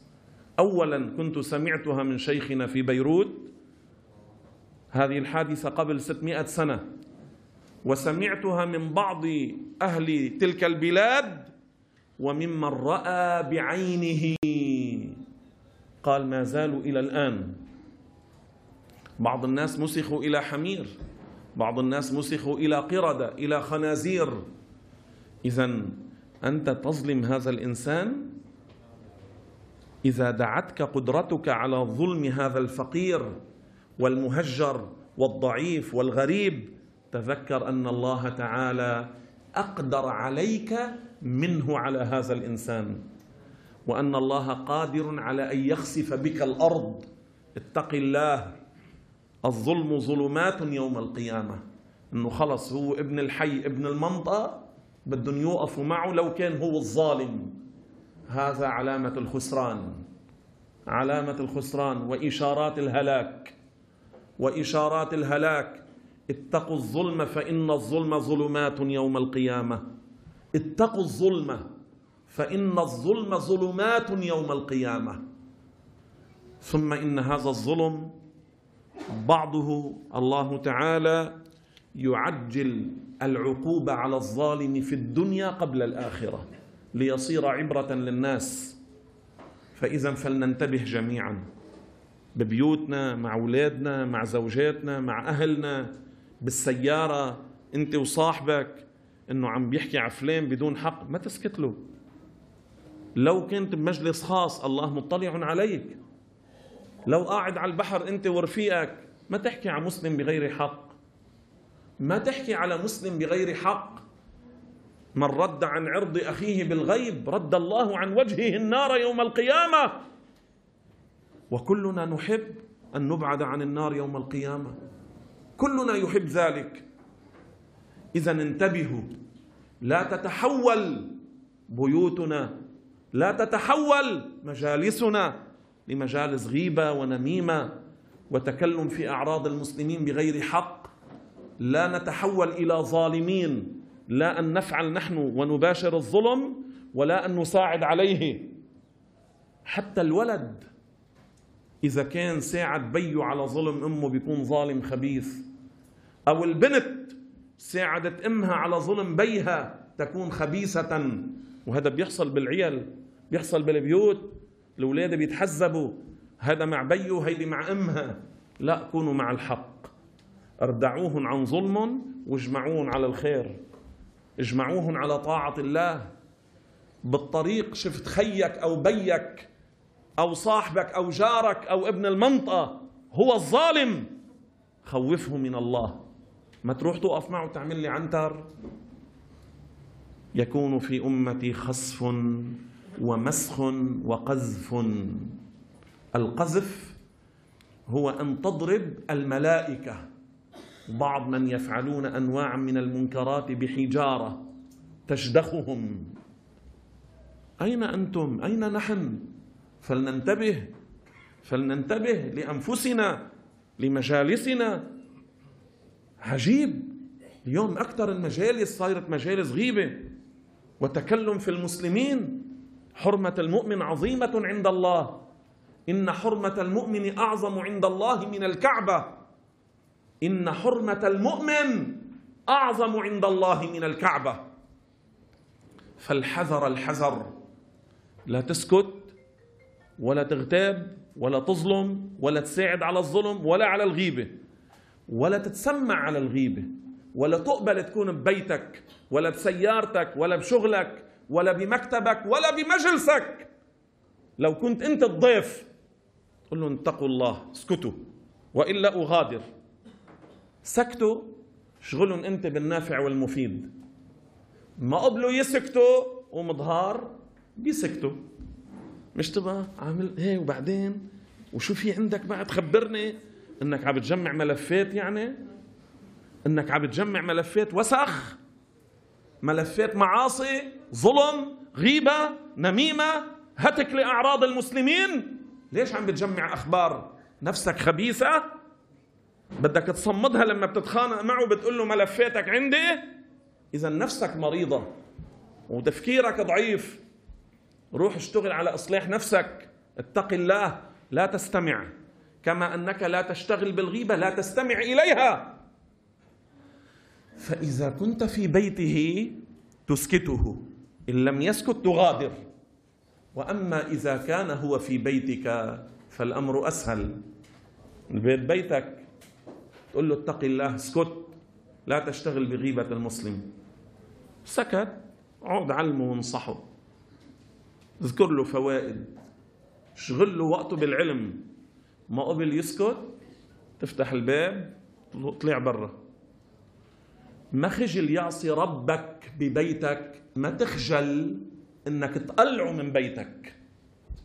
اولا كنت سمعتها من شيخنا في بيروت. هذه الحادثة قبل 600 سنة. وسمعتها من بعض أهل تلك البلاد وممن رأى بعينه. قال ما زالوا إلى الآن. بعض الناس مسخوا إلى حمير. بعض الناس مسخوا إلى قردة إلى خنازير. اذا أنت تظلم هذا الإنسان إذا دعتك قدرتك على ظلم هذا الفقير والمهجر والضعيف والغريب. تذكر أن الله تعالى أقدر عليك منه على هذا الإنسان. وأن الله قادر على أن يخسف بك الأرض. اتق الله. الظلم ظلمات يوم القيامة. إنه خلص هو ابن الحي ابن المنطقة بدهم يوقفوا معه لو كان هو الظالم. هذا علامة الخسران. علامة الخسران وإشارات الهلاك. وإشارات الهلاك. اتقوا الظلم فإن الظلم ظلمات يوم القيامة. اتقوا الظلم فإن الظلم ظلمات يوم القيامة. ثم إن هذا الظلم بعضه الله تعالى يعجل العقوبه على الظالم في الدنيا قبل الآخرة ليصير عبرة للناس. فإذا فلننتبه جميعا ببيوتنا مع أولادنا مع زوجاتنا مع أهلنا بالسيارة أنت وصاحبك إنه عم بيحكي على فلان بدون حق ما تسكت له. لو كنت بمجلس خاص الله مطلع عليك. لو قاعد على البحر انت ورفيقك ما تحكي على مسلم بغير حق. ما تحكي على مسلم بغير حق. من رد عن عرض أخيه بالغيب رد الله عن وجهه النار يوم القيامة. وكلنا نحب أن نبعد عن النار يوم القيامة. كلنا يحب ذلك. إذا انتبهوا. لا تتحول بيوتنا. لا تتحول مجالسنا. لمجالس غيبة ونميمة وتكلم في أعراض المسلمين بغير حق. لا نتحول إلى ظالمين. لا أن نفعل نحن ونباشر الظلم ولا أن نساعد عليه. حتى الولد إذا كان ساعد بيه على ظلم أمه بيكون ظالم خبيث. أو البنت ساعدت أمها على ظلم بيها تكون خبيثة. وهذا بيحصل بالعيال بيحصل بالبيوت. الأولاد بيتحزبوا. هذا مع بيه وهيدي مع أمها. لا كونوا مع الحق. اردعوهم عن ظلم واجمعوهم على الخير. اجمعوهم على طاعة الله. بالطريق شفت خيك أو بيك أو صاحبك أو جارك أو ابن المنطقة. هو الظالم. خوفه من الله. ما تروح توقف معه وتعمل لي عنتر. يكون في أمتي خسف ومسخ وقذف. القذف هو أن تضرب الملائكة. بعض من يفعلون أنواع من المنكرات بحجارة تشدخهم. أين أنتم؟ أين نحن؟ فلننتبه فلننتبه لأنفسنا لمجالسنا. عجيب اليوم أكثر المجالس صارت مجالس غيبة. وتكلم في المسلمين حرمة المؤمن عظيمة عند الله. إن حرمة المؤمن أعظم عند الله من الكعبة. إن حرمة المؤمن أعظم عند الله من الكعبة. فالحذر الحذر. لا تسكت ولا تغتاب ولا تظلم ولا تساعد على الظلم ولا على الغيبة. ولا تتسمع على الغيبة. ولا تقبل تكون ببيتك ولا بسيارتك ولا بشغلك ولا بمكتبك ولا بمجلسك. لو كنت أنت الضيف قل لهم اتقوا الله اسكتوا وإلا أغادر. سكتوا شغلهم أنت بالنافع والمفيد. ما قبلوا يسكتوا ومظهار بيسكتوا. مش تبقى عامل هي وبعدين؟ وشو في عندك بعد خبرني إنك عم بتجمع ملفات يعني؟ إنك عم بتجمع ملفات وسخ؟ ملفات معاصي ظلم غيبة نميمة. هتك لأعراض المسلمين. ليش عم بتجمع أخبار نفسك خبيثة؟ بدك تصمدها لما بتتخانق معه بتقول له ملفاتك عندي. إذا نفسك مريضة وتفكيرك ضعيف روح اشتغل على إصلاح نفسك. اتق الله لا تستمع. كما أنك لا تشتغل بالغيبة لا تستمع إليها. فإذا كنت في بيته تسكته إن لم يسكت تغادر. وأما إذا كان هو في بيتك فالأمر أسهل. البيت بيتك تقول له اتق الله اسكت. لا تشتغل بغيبة المسلم. سكت عود علمه وانصحه. اذكر له فوائد. شغل له وقته بالعلم. ما قبل يسكت تفتح الباب طلع برا. ما خجل يعصي ربك ببيتك؟ ما تخجل إنك تقلعه من بيتك.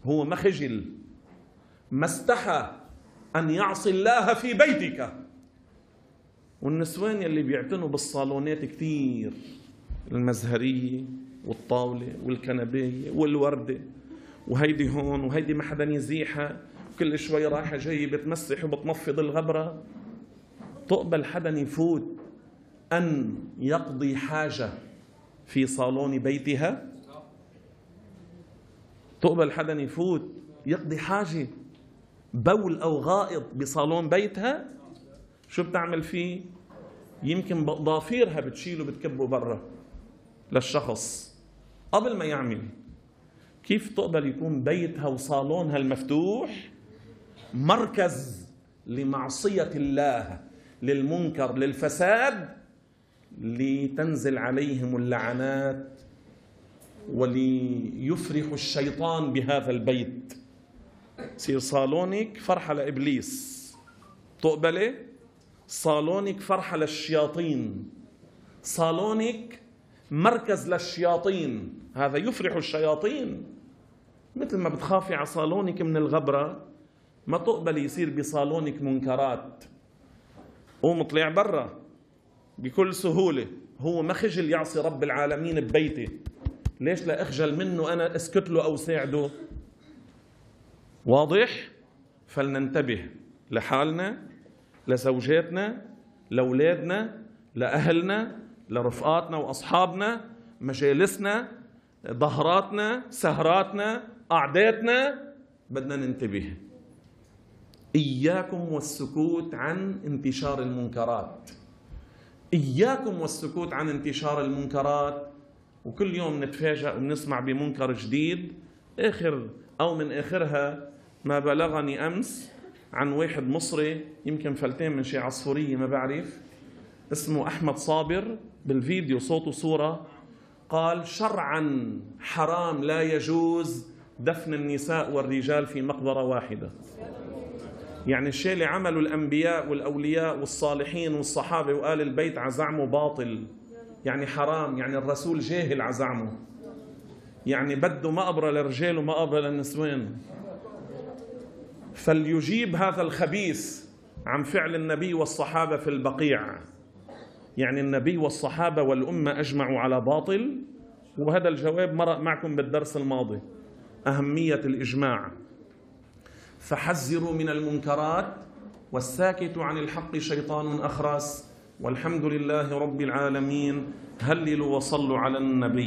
هو ما خجل ما استحى أن يعصي الله في بيتك. والنسوان يلي بيعتنوا بالصالونات كثير المزهرية والطاولة والكنبية والوردة. وهيدي هون وهيدي ما حدا يزيحها. كل شوي رايحة جاية بتمسح وبتنفض الغبرة. تقبل حدا يفوت أن يقضي حاجة في صالون بيتها؟ تقبل حدا يفوت يقضي حاجة بول أو غائط بصالون بيتها؟ شو بتعمل فيه؟ يمكن ضافيرها بتشيله بتكبه برا للشخص. قبل ما يعمل كيف تقبل يكون بيتها وصالونها المفتوح مركز لمعصية الله للمنكر للفساد؟ لتنزل عليهم اللعنات وليفرح الشيطان بهذا البيت. سير صالونك فرحة لإبليس. تقبلي صالونك فرحة للشياطين. صالونك مركز للشياطين. هذا يفرح الشياطين. مثل ما بتخافي على صالونك من الغبرة ما تقبل يصير بصالونك منكرات. قوم اطلع برا. بكل سهولة. هو ما خجل يعصي رب العالمين ببيتي. ليش لا أخجل منه أنا أسكت له أو ساعده؟ واضح؟ فلننتبه لحالنا لزوجاتنا لأولادنا لأهلنا لرفقاتنا وأصحابنا مجالسنا ظهراتنا سهراتنا قعداتنا. بدنا ننتبه. إياكم والسكوت عن انتشار المنكرات. إياكم والسكوت عن انتشار المنكرات وكل يوم نتفاجأ ونسمع بمنكر جديد. آخر أو من آخرها ما بلغني أمس عن واحد مصري يمكن فلتين من شي عصفورية ما بعرف اسمه أحمد صابر بالفيديو صوت وصورة قال شرعا حرام لا يجوز دفن النساء والرجال في مقبرة واحدة. يعني الشيء اللي عمله الأنبياء والأولياء والصالحين والصحابة وآل البيت عزعمه باطل. يعني حرام. يعني الرسول جاهل عزعمه يعني بده مقبرة للرجال ومقبرة للنسوان. فليجيب هذا الخبيث عن فعل النبي والصحابة في البقيع. يعني النبي والصحابة والأمة أجمعوا على باطل. وهذا الجواب مرق معكم بالدرس الماضي. أهمية الإجماع. فحذروا من المنكرات والساكت عن الحق شيطان أخرس والحمد لله رب العالمين هللوا وصلوا على النبي.